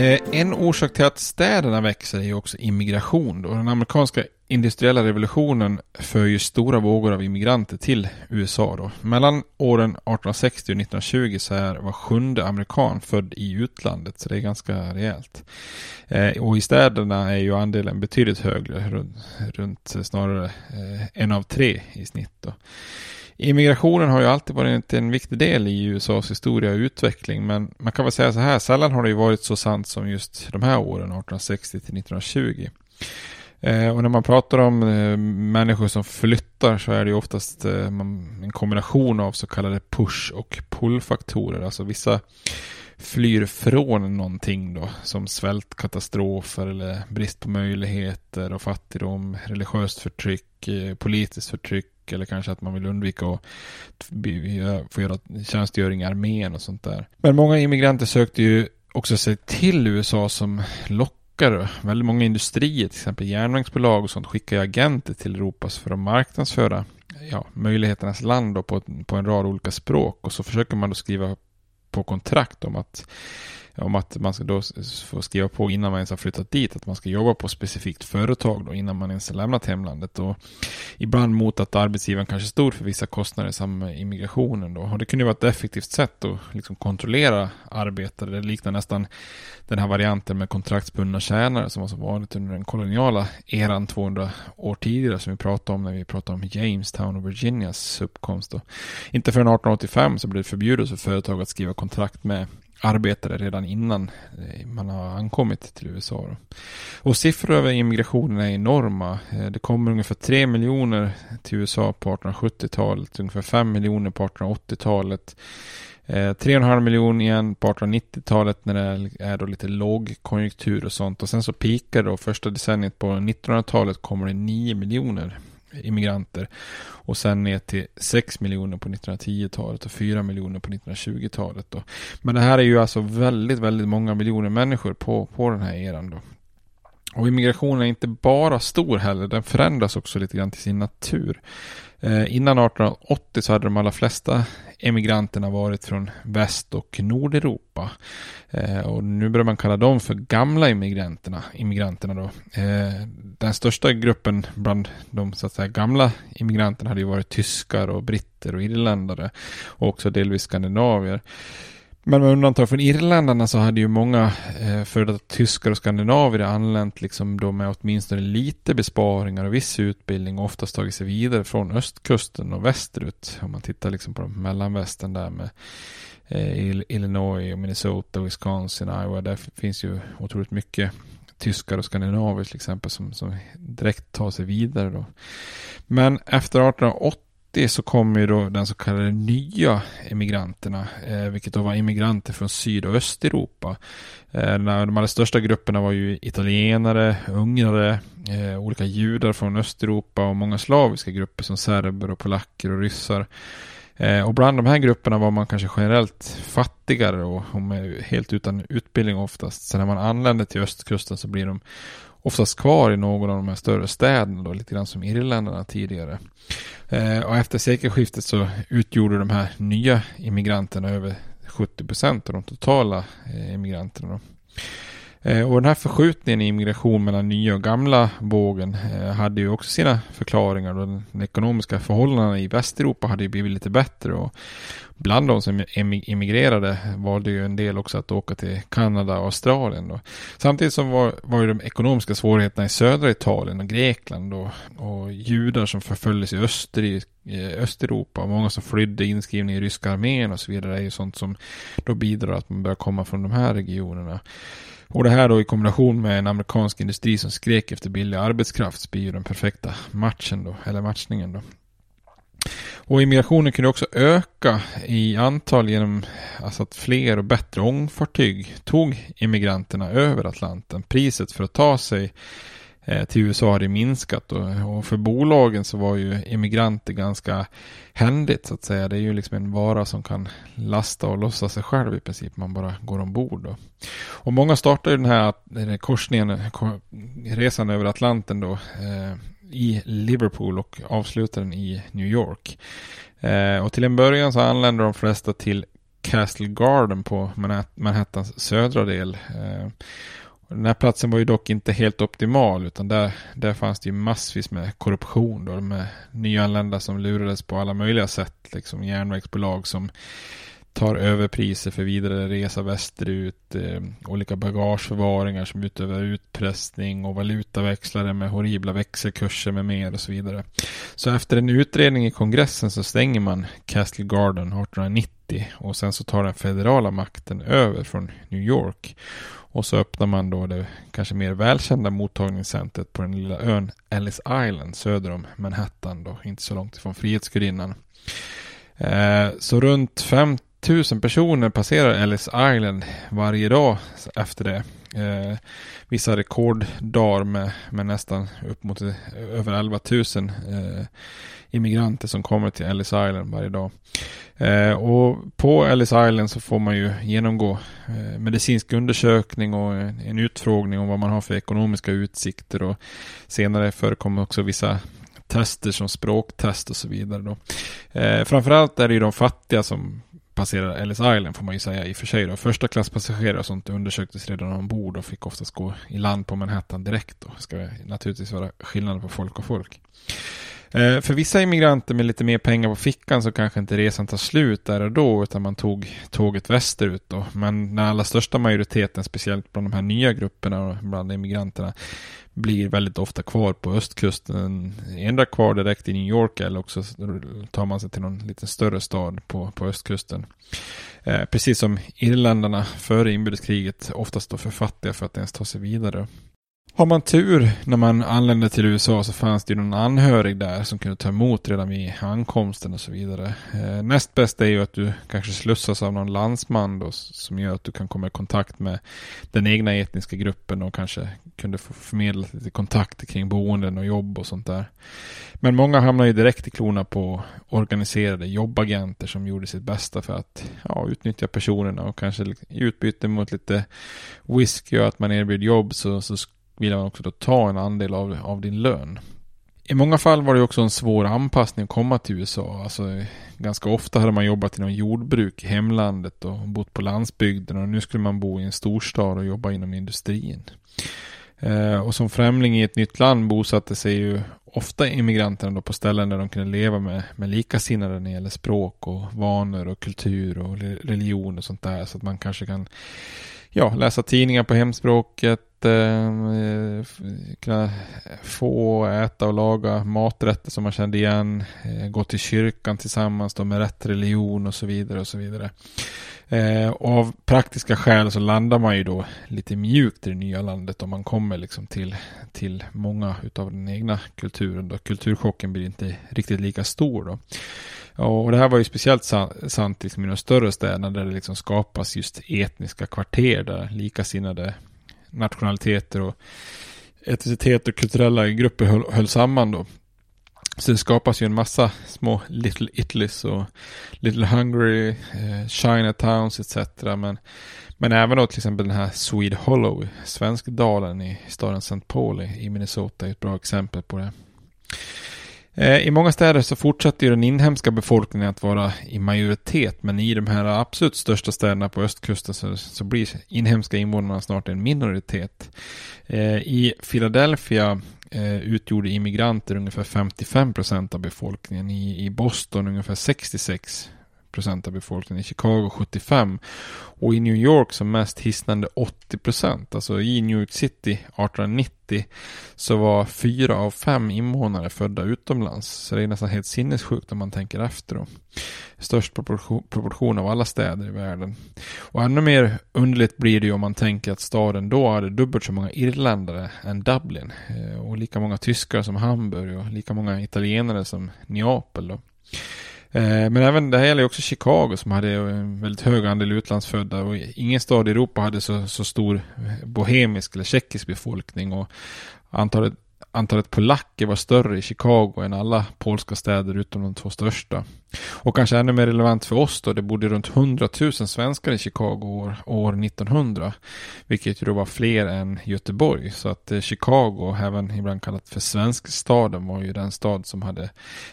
Eh, en orsak till att städerna växer är ju också immigration. Då. Den amerikanska industriella revolutionen för ju stora vågor av immigranter till USA. Då. Mellan åren 1860 och 1920 så är var sjunde amerikan född i utlandet, så det är ganska rejält. Eh, och i städerna är ju andelen betydligt högre, runt, runt snarare eh, en av tre i snitt. Då. Immigrationen har ju alltid varit en viktig del i USAs historia och utveckling, men man kan väl säga så här, sällan har det ju varit så sant som just de här åren, 1860 till 1920. Eh, och när man pratar om eh, människor som flyttar så är det ju oftast eh, en kombination av så kallade push och pull-faktorer. Alltså vissa flyr från någonting då, som svältkatastrofer eller brist på möjligheter och fattigdom, religiöst förtryck, eh, politiskt förtryck eller kanske att man vill undvika att få göra tjänstgöring i armén och sånt där. Men många immigranter sökte ju också sig till USA som lockare. Väldigt många industrier, till exempel järnvägsbolag och sånt, skickar ju agenter till Europa för att marknadsföra ja, möjligheternas land på, på en rad olika språk och så försöker man då skriva på kontrakt om att om att man ska då få skriva på innan man ens har flyttat dit att man ska jobba på ett specifikt företag då innan man ens har lämnat hemlandet och ibland mot att arbetsgivaren kanske stod för vissa kostnader som immigrationen då och det kunde vara ett effektivt sätt att liksom kontrollera arbetare. Det liknar nästan den här varianten med kontraktsbundna tjänare som var så vanligt under den koloniala eran 200 år tidigare som vi pratade om när vi pratade om Jamestown och Virginias uppkomst. Då. Inte förrän 1885 så blev det förbjudet för företag att skriva kontrakt med arbetade redan innan eh, man har ankommit till USA. Och siffror över immigrationen är enorma. Eh, det kommer ungefär 3 miljoner till USA på 1870-talet, ungefär 5 miljoner på 1880-talet. 3,5 miljoner igen på 1890-talet när det är då lite lågkonjunktur och sånt. Och sen så pikar då första decenniet på 1900-talet kommer det 9 miljoner immigranter. Och sen ner till 6 miljoner på 1910-talet och 4 miljoner på 1920-talet. Då. Men det här är ju alltså väldigt, väldigt många miljoner människor på, på den här eran. Då. Och immigrationen är inte bara stor heller, den förändras också lite grann till sin natur. Eh, innan 1880 så hade de allra flesta emigranterna varit från Väst och Nordeuropa. Eh, och nu börjar man kalla dem för gamla immigranterna. immigranterna då. Eh, den största gruppen bland de så att säga, gamla immigranterna hade ju varit tyskar och britter och irländare. Och också delvis skandinavier. Men med undantag från irländarna så hade ju många eh, före detta tyskar och skandinavier anlänt liksom då med åtminstone lite besparingar och viss utbildning och oftast tagit sig vidare från östkusten och västerut. Om man tittar liksom på mellanvästern där med eh, Illinois, Minnesota, Wisconsin, Iowa. Där finns ju otroligt mycket tyskar och skandinavier till exempel som, som direkt tar sig vidare då. Men efter 1880 så kom ju då den så kallade nya emigranterna, eh, vilket då var immigranter från Syd och Östeuropa. Eh, de allra största grupperna var ju italienare, ungrare, eh, olika judar från Östeuropa och många slaviska grupper som serber och polacker och ryssar. Eh, och bland de här grupperna var man kanske generellt fattigare och, och helt utan utbildning oftast. Så när man anlände till östkusten så blir de oftast kvar i någon av de här större städerna då, lite grann som Irländarna tidigare. Eh, och efter sekelskiftet så utgjorde de här nya immigranterna över 70 procent av de totala eh, immigranterna. Då. Eh, och den här förskjutningen i immigration mellan nya och gamla vågen eh, hade ju också sina förklaringar. De ekonomiska förhållandena i Västeuropa hade ju blivit lite bättre och bland de som emigrerade valde ju en del också att åka till Kanada och Australien. Då. Samtidigt som var, var ju de ekonomiska svårigheterna i södra Italien och Grekland då, och judar som förföljdes i Österrike eh, Östeuropa och många som flydde inskrivning i ryska armén och så vidare är ju sånt som då bidrar att man börjar komma från de här regionerna. Och det här då i kombination med en amerikansk industri som skrek efter billig arbetskraft blir ju den perfekta matchen då, eller matchningen då. Och immigrationen kunde också öka i antal genom alltså att fler och bättre ångfartyg tog immigranterna över Atlanten. Priset för att ta sig Eh, till USA har det minskat och, och, för bolagen så var ju emigranter ganska händigt så att säga. Det är ju liksom en vara som kan lasta och lossa sig själv i princip. Man bara går ombord. Då. Och många startar ju den här, den här korsningen, resan över Atlanten då eh, i Liverpool och avslutar den i New York. Eh, och till en början så anländer de flesta till Castle Garden på Manhattans södra del. Den här platsen var ju dock inte helt optimal utan där, där fanns det ju massvis med korruption då med nyanlända som lurades på alla möjliga sätt. Liksom järnvägsbolag som tar överpriser för vidare resa västerut, eh, olika bagageförvaringar som utövar utpressning och valutaväxlare med horribla växelkurser med mer och så vidare. Så efter en utredning i kongressen så stänger man Castle Garden 1890 och sen så tar den federala makten över från New York. Och så öppnar man då det kanske mer välkända mottagningscentret på den lilla ön Ellis Island söder om Manhattan då, inte så långt ifrån Frihetsgudinnan. Eh, så runt 5000 personer passerar Ellis Island varje dag efter det. Eh, vissa rekorddagar med, med nästan upp mot eh, över 11 000 eh, immigranter som kommer till Ellis Island varje dag. Eh, och på Ellis Island så får man ju genomgå eh, medicinsk undersökning och en, en utfrågning om vad man har för ekonomiska utsikter och senare förekommer också vissa tester som språktest och så vidare. Då. Eh, framförallt är det ju de fattiga som passerar Ellis Island får man ju säga i och för sig. Då. Första klasspassagerare och sånt undersöktes redan ombord och fick oftast gå i land på Manhattan direkt. Då. Det ska naturligtvis vara skillnad på folk och folk. Eh, för vissa immigranter med lite mer pengar på fickan så kanske inte resan tar slut där och då utan man tog tåget västerut då. Men den allra största majoriteten, speciellt bland de här nya grupperna och bland immigranterna, blir väldigt ofta kvar på östkusten. Ändra kvar direkt i New York eller också tar man sig till någon lite större stad på, på östkusten. Eh, precis som irländarna före inbördeskriget oftast då för fattiga för att ens ta sig vidare. Har man tur när man anlände till USA så fanns det ju någon anhörig där som kunde ta emot redan vid ankomsten och så vidare. Eh, näst bäst är ju att du kanske slussas av någon landsman då som gör att du kan komma i kontakt med den egna etniska gruppen och kanske kunde få förmedla lite kontakter kring boenden och jobb och sånt där. Men många hamnar ju direkt i klorna på organiserade jobbagenter som gjorde sitt bästa för att ja, utnyttja personerna och kanske i utbyte mot lite whisky och att man erbjöd jobb så, så vill man också då ta en andel av, av din lön. I många fall var det också en svår anpassning att komma till USA. Alltså, ganska ofta hade man jobbat inom jordbruk i hemlandet och bott på landsbygden och nu skulle man bo i en storstad och jobba inom industrin. Eh, och som främling i ett nytt land bosatte sig ju ofta immigranterna då på ställen där de kunde leva med, med likasinnade när det gäller språk och vanor och kultur och religion och sånt där. Så att man kanske kan ja, läsa tidningar på hemspråket, ehm, eh, kunna få äta och laga maträtter som man kände igen, eh, gå till kyrkan tillsammans då med rätt religion och så vidare och så vidare. Eh, och av praktiska skäl så landar man ju då lite mjukt i det nya landet om man kommer liksom till, till många utav den egna kulturen då. Kulturchocken blir inte riktigt lika stor då. Och det här var ju speciellt sant liksom i de större städerna där det liksom skapas just etniska kvarter där likasinnade nationaliteter och etnicitet och kulturella grupper höll, höll samman då. Så det skapas ju en massa små Little Italys och Little Hungary, eh, Chinatowns etc. Men, men även då till exempel den här Swede Hollow, Svenskdalen i staden St. Paul i Minnesota är ett bra exempel på det. Eh, I många städer så fortsatte ju den inhemska befolkningen att vara i majoritet men i de här absolut största städerna på östkusten så, så blir inhemska invånarna snart en minoritet. Eh, I Philadelphia eh, utgjorde immigranter ungefär 55 procent av befolkningen. I, I Boston ungefär 66 procent av befolkningen. I Chicago 75. Och i New York som mest hisnande 80 procent. Alltså i New York City 1890 så var fyra av fem invånare födda utomlands. Så det är nästan helt sinnessjukt om man tänker efter då. Störst proportion, proportion av alla städer i världen. Och ännu mer underligt blir det ju om man tänker att staden då hade dubbelt så många irländare än Dublin. Eh, och lika många tyskar som Hamburg och lika många italienare som Neapel då. Eh, men även det här gäller också Chicago som hade en väldigt hög andel utlandsfödda och ingen stad i Europa hade så, så stor bohemisk eller tjeckisk befolkning och antalet antalet polacker var större i Chicago än alla polska städer utom de två största. Och kanske ännu mer relevant för oss då, det bodde runt 100 000 svenskar i Chicago år, år 1900. Vilket ju då var fler än Göteborg. Så att eh, Chicago, även ibland kallat för svenskstaden, var ju den stad som hade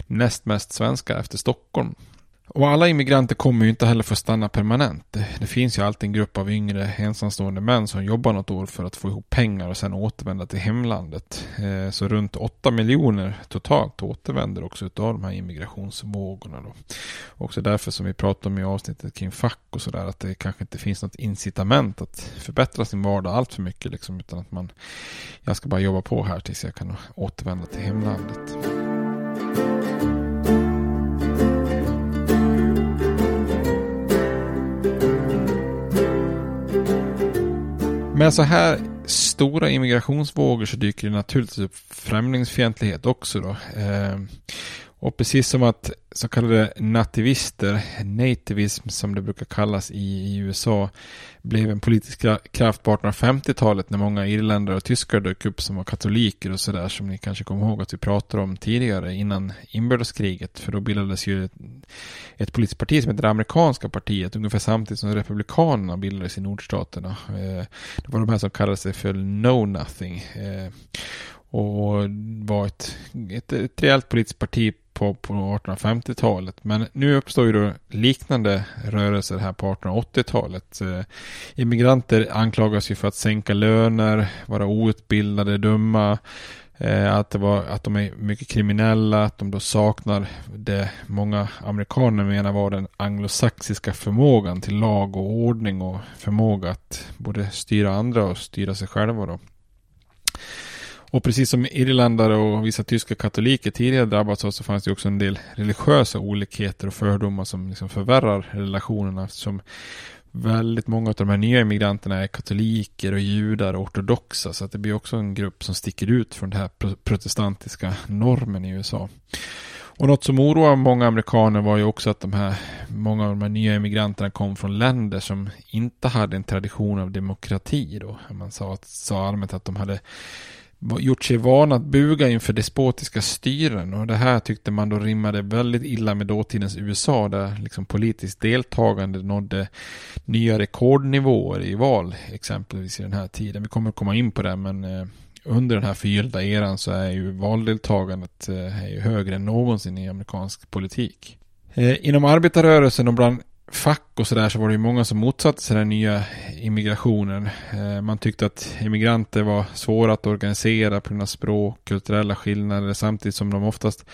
näst mest svenskar efter Stockholm. Och alla immigranter kommer ju inte heller få stanna permanent. Det, finns ju alltid en grupp av yngre ensamstående män som jobbar något år för att få ihop pengar och sen återvända till hemlandet. Eh, så runt 8 miljoner totalt återvänder också utav de här immigrationsvågorna. Då. Också därför som vi pratade om i avsnittet kring fack och sådär att det kanske inte finns något incitament att förbättra sin vardag allt för mycket liksom utan att man jag ska bara jobba på här tills jag kan återvända till hemlandet. Med så här stora immigrationsvågor så dyker det naturligtvis upp främlingsfientlighet också då. Eh, och precis som att så kallade nativister, nativism som det brukar kallas i, i USA, blev en politisk kraft på 1850-talet när många irländare och tyskar dök upp som var katoliker och sådär som ni kanske kommer ihåg att vi pratade om tidigare innan inbördeskriget. För då bildades ju ett, ett politiskt parti som heter det amerikanska partiet ungefär samtidigt som republikanerna bildades i nordstaterna. Eh, det var de här som kallade sig för Know Nothing. Eh, och var ett, ett, ett rejält politiskt parti på, på 1850-talet. Men nu uppstår ju då liknande rörelser här på 1880-talet. Eh, immigranter anklagas ju för att sänka löner, vara outbildade, dumma. Eh, att, det var, att de är mycket kriminella, att de då saknar det många amerikaner menar var den anglosaxiska förmågan till lag och ordning och förmåga att både styra andra och styra sig själva. Då. Och precis som irländare och vissa tyska katoliker tidigare drabbats av så fanns det också en del religiösa olikheter och fördomar som liksom förvärrar relationerna eftersom väldigt många av de här nya immigranterna är katoliker och judar och ortodoxa så att det blir också en grupp som sticker ut från den här protestantiska normen i USA. Och något som oroar många amerikaner var ju också att de här, många av de här nya emigranterna kom från länder som inte hade en tradition av demokrati då. Man sa, sa allmänt att de hade gjort sig vana att buga inför despotiska styren och det här tyckte man då rimmade väldigt illa med dåtidens USA där liksom politiskt deltagande nådde nya rekordnivåer i val exempelvis i den här tiden. Vi kommer att komma in på det men eh, under den här förgyllda eran så är ju valdeltagandet eh, är ju högre än någonsin i amerikansk politik. Eh, inom arbetarrörelsen och bland fack och sådär så var det ju många som motsatte sig den nya immigrationen. Eh, man tyckte att immigranter var svåra att organisera på grund av språk, kulturella skillnader samtidigt som de oftast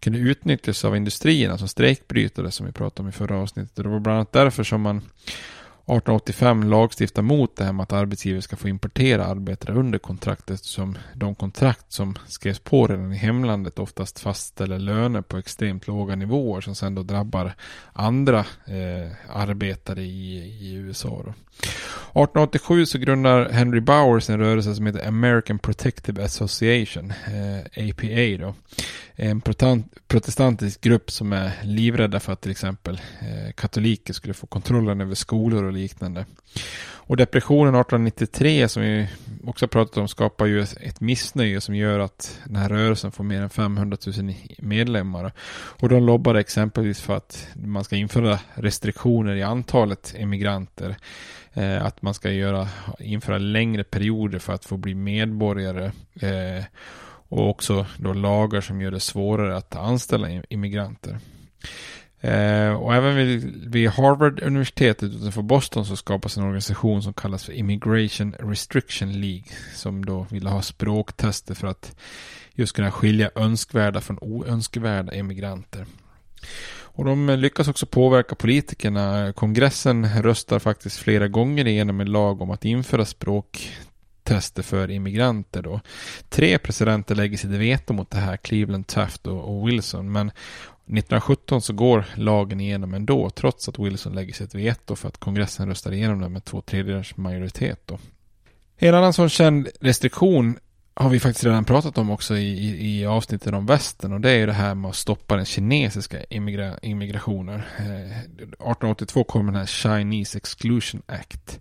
kunde utnyttjas av industrierna som strejkbrytare som vi pratade om i förra avsnittet. Det var bland annat därför som man 1885 lagstiftar mot det här med att arbetsgivare ska få importera arbetare under kontraktet som de kontrakt som skrevs på redan i hemlandet oftast fastställer löner på extremt låga nivåer som sen då drabbar andra eh, arbetare i, i USA. Då. 1887 så grundar Henry Bowers en rörelse som heter American Protective Association, eh, APA då. En protestantisk grupp som är livrädda för att till exempel eh, katoliker skulle få kontrollen över skolor och liknande. Och depressionen 1893 som vi också pratat om skapar ju ett missnöje som gör att den här rörelsen får mer än 500 000 medlemmar. Och de lobbar exempelvis för att man ska införa restriktioner i antalet emigranter. Eh, att man ska göra, införa längre perioder för att få bli medborgare. Eh, och också då lagar som gör det svårare att anställa immigranter. Eh, och även vid, vid Harvard-universitetet utanför Boston så skapas en organisation som kallas för Immigration Restriction League. Som då vill ha språktester för att just kunna skilja önskvärda från oönskvärda immigranter. Och de lyckas också påverka politikerna. Kongressen röstar faktiskt flera gånger igenom en lag om att införa språktester för immigranter då. Tre presidenter lägger sitt veto mot det här, Cleveland, Taft och, Wilson. Men 1917 så går lagen igenom ändå, trots att Wilson lägger sitt veto för att kongressen röstar igenom den med två tredjedels majoritet då. En annan sån känd restriktion har vi faktiskt redan pratat om också i, i, i avsnittet om västern och det är ju det här med att stoppa den kinesiska immigra, immigrationen. Eh, 1882 kom den här Chinese Exclusion Act.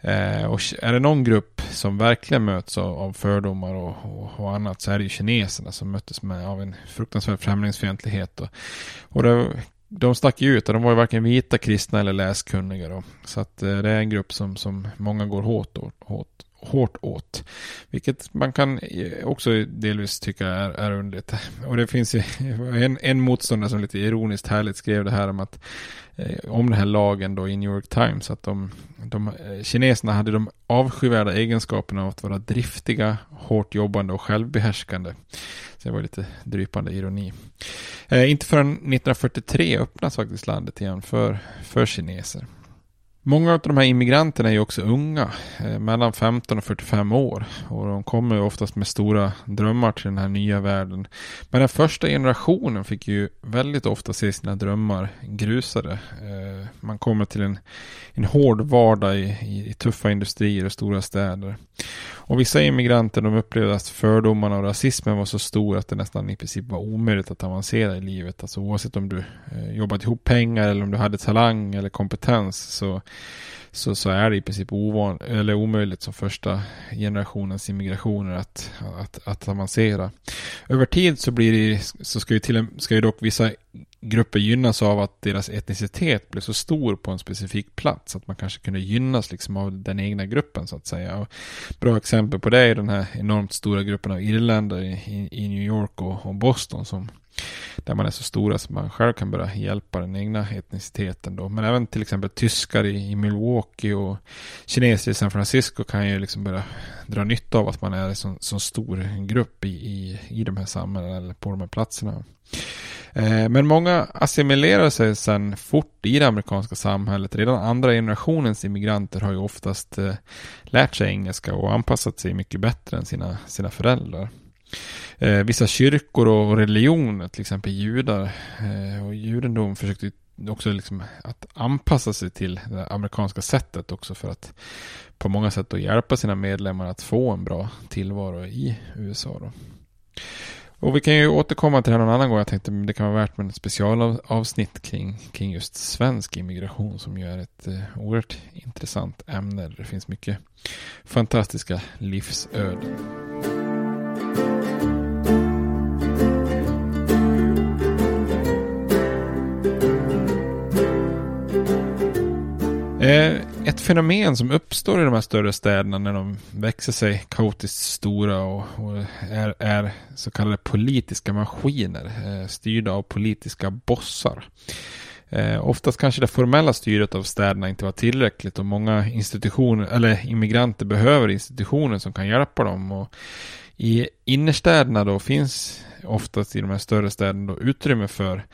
Eh, och är det någon grupp som verkligen möts av, av fördomar och, och, och, annat så är det ju kineserna som möttes med av en fruktansvärd främlingsfientlighet. Och, och det, de stack ju ut och de var ju varken vita, kristna eller läskunniga. Då. Så att eh, det är en grupp som, som många går hårt, åt hårt åt. Vilket man kan eh, också delvis tycka är, är underligt. [LAUGHS] Och det finns ju [LAUGHS] en, en motståndare som lite ironiskt härligt skrev det här om att eh, om den här lagen då i New York Times att de, de eh, kineserna hade de avskyvärda egenskaperna av att vara driftiga, hårt jobbande och självbehärskande. Så det var lite drypande ironi. Eh, inte förrän 1943 öppnas faktiskt landet igen för, för kineser. Många av de här immigranterna är ju också unga, eh, mellan 15 och 45 år. Och de kommer ju oftast med stora drömmar till den här nya världen. Men den första generationen fick ju väldigt ofta se sina drömmar grusade. Eh, man kommer till en, en hård vardag i, i, i tuffa industrier och stora städer. Och vissa immigranter de upplevde att fördomarna och rasismen var så stor att det nästan i princip var omöjligt att avancera i livet. Alltså oavsett om du eh, jobbat ihop pengar eller om du hade talang eller kompetens så, så, så är det i princip ovan, eller omöjligt som första generationens immigrationer att, att, att avancera. Över tid så blir det, så ska ju, till, ska ju dock vissa grupper gynnas av att deras etnicitet blev så stor på en specifik plats. Att man kanske kunde gynnas liksom av den egna gruppen så att säga. Och bra exempel på det är den här enormt stora gruppen av irländare i, i New York och, och Boston som där man är så stora så man själv kan börja hjälpa den egna etniciteten då. Men även till exempel tyskar i, i Milwaukee och kineser i San Francisco kan ju liksom börja dra nytta av att man är en så, så stor grupp i, i, i de här samhällena eller på de här platserna. Eh, men många assimilerar sig sedan fort i det amerikanska samhället. Redan andra generationens immigranter har ju oftast eh, lärt sig engelska och anpassat sig mycket bättre än sina, sina föräldrar eh, vissa kyrkor och religioner, till exempel judar eh, och judendom försökte också liksom att anpassa sig till det amerikanska sättet också för att på många sätt då hjälpa sina medlemmar att få en bra tillvaro i USA. Då. Och vi kan ju återkomma till det här någon annan gång. Jag tänkte det kan vara värt med ett specialavsnitt kring, kring just svensk immigration som ju är ett eh, oerhört intressant ämne. Det finns mycket fantastiska livsöden. Eh, ett fenomen som uppstår i de här större städerna när de växer sig kaotiskt stora och, och är, är, så kallade politiska maskiner eh, styrda av politiska bossar. Eh, oftast kanske det formella styret av städerna inte var tillräckligt och många institutioner eller immigranter behöver institutioner som kan hjälpa dem. Och i innerstäderna då finns oftast i de här större städerna då utrymme för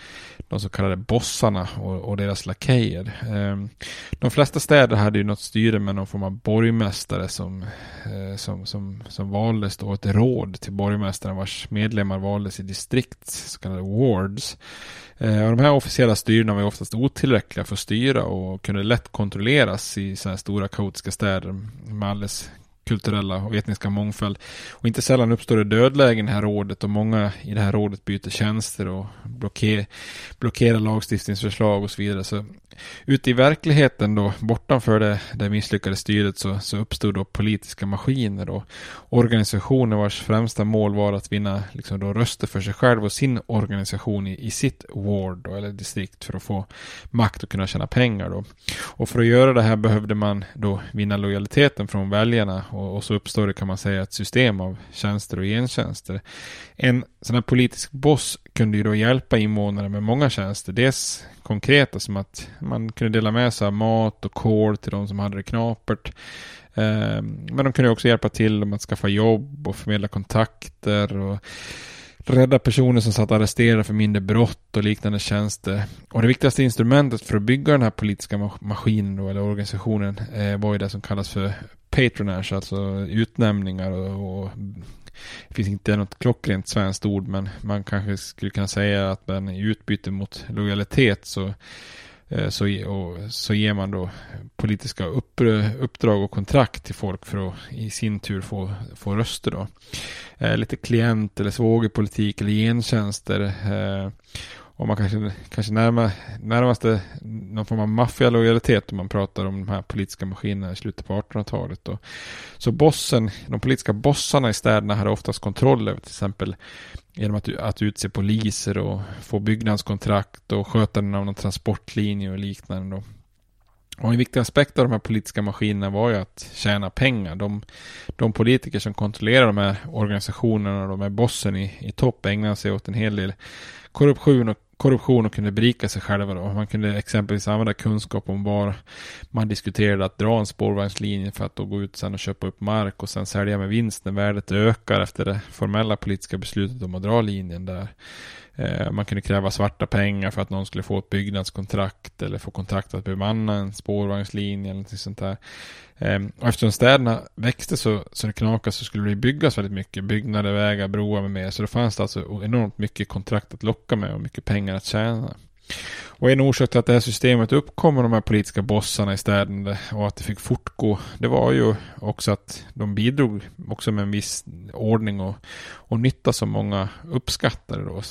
de så kallade bossarna och, och deras lakejer. Ehm, de flesta städer hade ju något styre med någon form av borgmästare som, eh, som, som, som valdes då ett råd till borgmästaren vars medlemmar valdes i distrikt, så kallade wards. Eh, och de här officiella styrena var oftast otillräckliga för att styra och kunde lätt kontrolleras i så här stora kaotiska städer med alldeles kulturella och etniska mångfald. Och inte sällan uppstår det dödlägen i det här rådet och många i det här rådet byter tjänster och blockerar, blockerar lagstiftningsförslag och så vidare. Så ute i verkligheten då, bortanför det, det misslyckade styret så, så uppstod då politiska maskiner och organisationer vars främsta mål var att vinna liksom då röster för sig själv och sin organisation i, i sitt ward då, eller distrikt för att få makt och kunna tjäna pengar då. Och för att göra det här behövde man då vinna lojaliteten från väljarna och, och så uppstår det kan man säga ett system av tjänster och gentjänster. En sån här politisk boss kunde ju då hjälpa invånare med många tjänster. Dels konkreta som att man kunde dela med sig av mat och kol till de som hade det knapert. Eh, men de kunde också hjälpa till med att skaffa jobb och förmedla kontakter och rädda personer som satt arresterade för mindre brott och liknande tjänster. Och det viktigaste instrumentet för att bygga den här politiska maskinen då, eller organisationen eh, var ju det som kallas för patronage, alltså utnämningar och, och det finns inte något klockrent svenskt ord men man kanske skulle kunna säga att man i utbyte mot lojalitet så Eh, så, och, så ger man då politiska upp, uppdrag och kontrakt till folk för att i sin tur få, få röster då. Eh, lite klient eller svågerpolitik eller gentjänster. Eh, och man kanske, kanske närmar, närmaste någon form av maffialojalitet om man pratar om de här politiska maskinerna i slutet på 1800-talet. Så bossen, de politiska bossarna i städerna hade oftast kontroll över till exempel genom att, att utse poliser och få byggnadskontrakt och sköta den av någon transportlinje och liknande. Då. Och en viktig aspekt av de här politiska maskinerna var ju att tjäna pengar. De, de politiker som kontrollerar de här organisationerna, de här bossen i, i topp ägnar sig åt en hel del korruption och korruption och kunde berika sig själva då. Man kunde exempelvis använda kunskap om var man diskuterade att dra en spårvagnslinje för att då gå ut sen och köpa upp mark och sen sälja med vinst när värdet ökar efter det formella politiska beslutet om att dra linjen där. Eh, man kunde kräva svarta pengar för att någon skulle få ett byggnadskontrakt eller få kontrakt att bemanna en spårvagnslinje eller något sånt där. Ehm, och eftersom städerna växte så, så det knakade så skulle det byggas väldigt mycket. Byggnader, vägar, broar med mer. Så då fanns det alltså enormt mycket kontrakt att locka med och mycket pengar att tjäna. Och en orsak till att det här systemet uppkom med de här politiska bossarna i städerna och att det fick fortgå, det var ju också att de bidrog också med en viss ordning och, och nytta som många uppskattade då.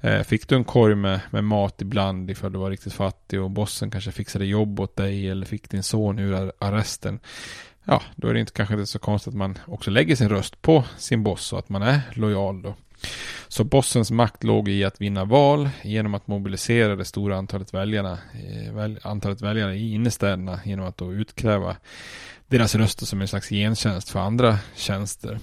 Eh, fick du en korg med, med mat ibland ifall du var riktigt fattig och bossen kanske fixade jobb åt dig eller fick din son ur arresten ja, då är det inte kanske inte så konstigt att man också lägger sin röst på sin boss och att man är lojal då. Så bossens makt låg i att vinna val genom att mobilisera det stora antalet väljarna, eh, antalet väljare i innerstäderna genom att då utkräva deras röster som en slags gentjänst för andra tjänster.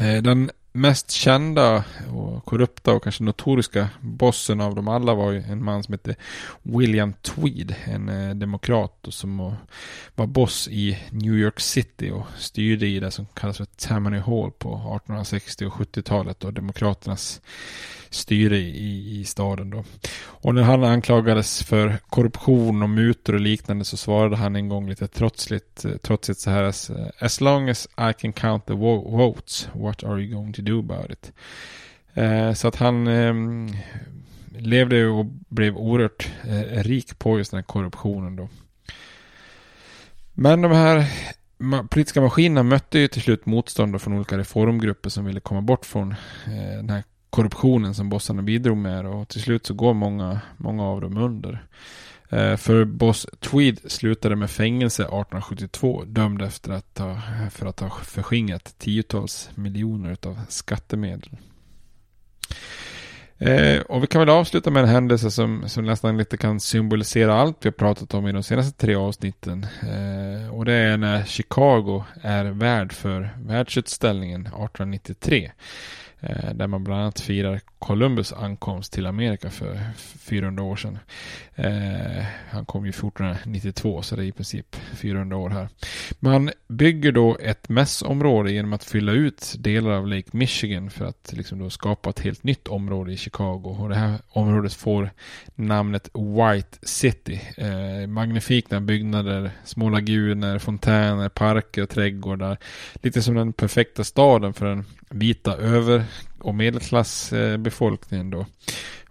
Eh, den mest kända och korrupta och kanske notoriska bossen av dem alla var ju en man som hette William Tweed, en eh, demokrat som var boss i New York City och styrde i det som kallas för Tammany Hall på 1860 och 70-talet och demokraternas styre i, i staden då. Och när han anklagades för korruption och mutor och liknande så svarade han en gång lite trotsligt, eh, trotsigt så här eh, As long as I can count the votes, what are you going to do about it? Eh, så att han eh, levde och blev oerhört eh, rik på just den här korruptionen då. Men de här politiska maskinerna mötte ju till slut motstånd från olika reformgrupper som ville komma bort från eh, den här korruptionen som bossarna bidrog med och till slut så går många, många av dem under. Eh, för boss Tweed slutade med fängelse 1872 dömd efter att ha, för att ha förskingrat tiotals miljoner av skattemedel. Eh, och vi kan väl avsluta med en händelse som, som nästan lite kan symbolisera allt vi har pratat om i de senaste tre avsnitten. Eh, och det är när Chicago är värd för världsutställningen 1893. Eh, där man bland annat firar Columbus ankomst till Amerika för 400 år sedan. Eh, han kom ju 1492 så det är i princip 400 år här. Man bygger då ett mässområde genom att fylla ut delar av Lake Michigan för att liksom då skapa ett helt nytt område i Chicago. Och det här området får namnet White City. Eh, magnifika byggnader, små laguner, fontäner, parker och trädgårdar. Lite som den perfekta staden för en vita över och medelklassbefolkningen då.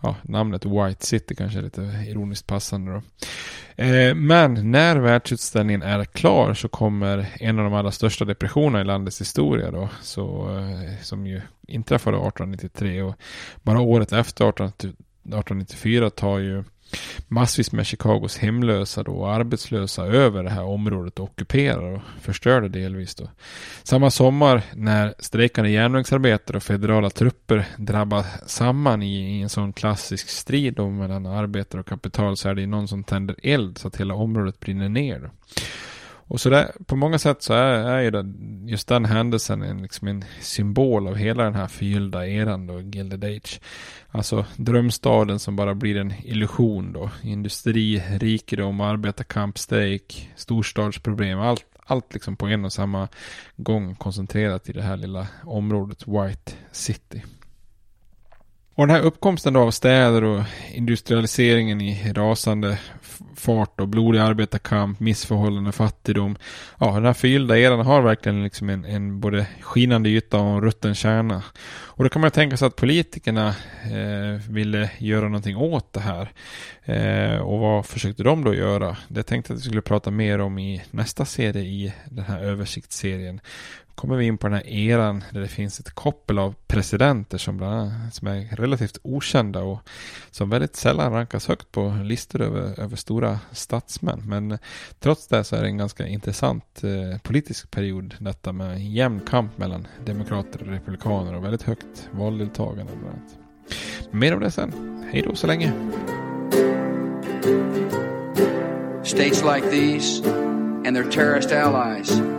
Ja, namnet White City kanske är lite ironiskt passande då. Eh, men när världsutställningen är klar så kommer en av de allra största depressionerna i landets historia då. Så, eh, som ju inträffade 1893 och bara året efter 1894 tar ju massvis med Chicagos hemlösa då, och arbetslösa över det här området och ockuperar och förstör det delvis. Då. Samma sommar när strejkande järnvägsarbetare och federala trupper drabbar samman i, i en sån klassisk strid då mellan arbetare och kapital så är det någon som tänder eld så att hela området brinner ner. Då. Och så där, på många sätt så är, är ju den, just den händelsen en, liksom en symbol av hela den här förgyllda eran då, Gilded Age. Alltså drömstaden som bara blir en illusion då. Industri, rikedom, arbetarkamp, strejk, storstadsproblem. Allt, allt liksom på en och samma gång koncentrerat i det här lilla området White City. Och den här uppkomsten av städer och industrialiseringen i rasande fart och blodig arbetarkamp, missförhållanden, fattigdom. Ja, den här förgyllda eran har verkligen liksom en, en både skinande yta och en rutten kärna. Och då kan man tänka sig att politikerna eh, ville göra någonting åt det här. Eh, och vad försökte de då göra? Det tänkte jag att vi skulle prata mer om i nästa serie i den här översiktsserien kommer vi in på den här eran där det finns ett koppel av presidenter som, bland annat, som är relativt okända och som väldigt sällan rankas högt på listor över, över stora statsmän. Men trots det så är det en ganska intressant eh, politisk period detta med jämn kamp mellan demokrater och republikaner och väldigt högt valdeltagande. Bland annat. Mer om det sen. Hej då så länge. States like these and their terrorist allies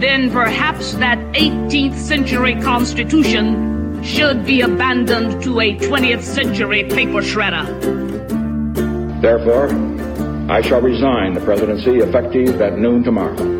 then perhaps that 18th century Constitution should be abandoned to a 20th century paper shredder. Therefore, I shall resign the presidency effective at noon tomorrow.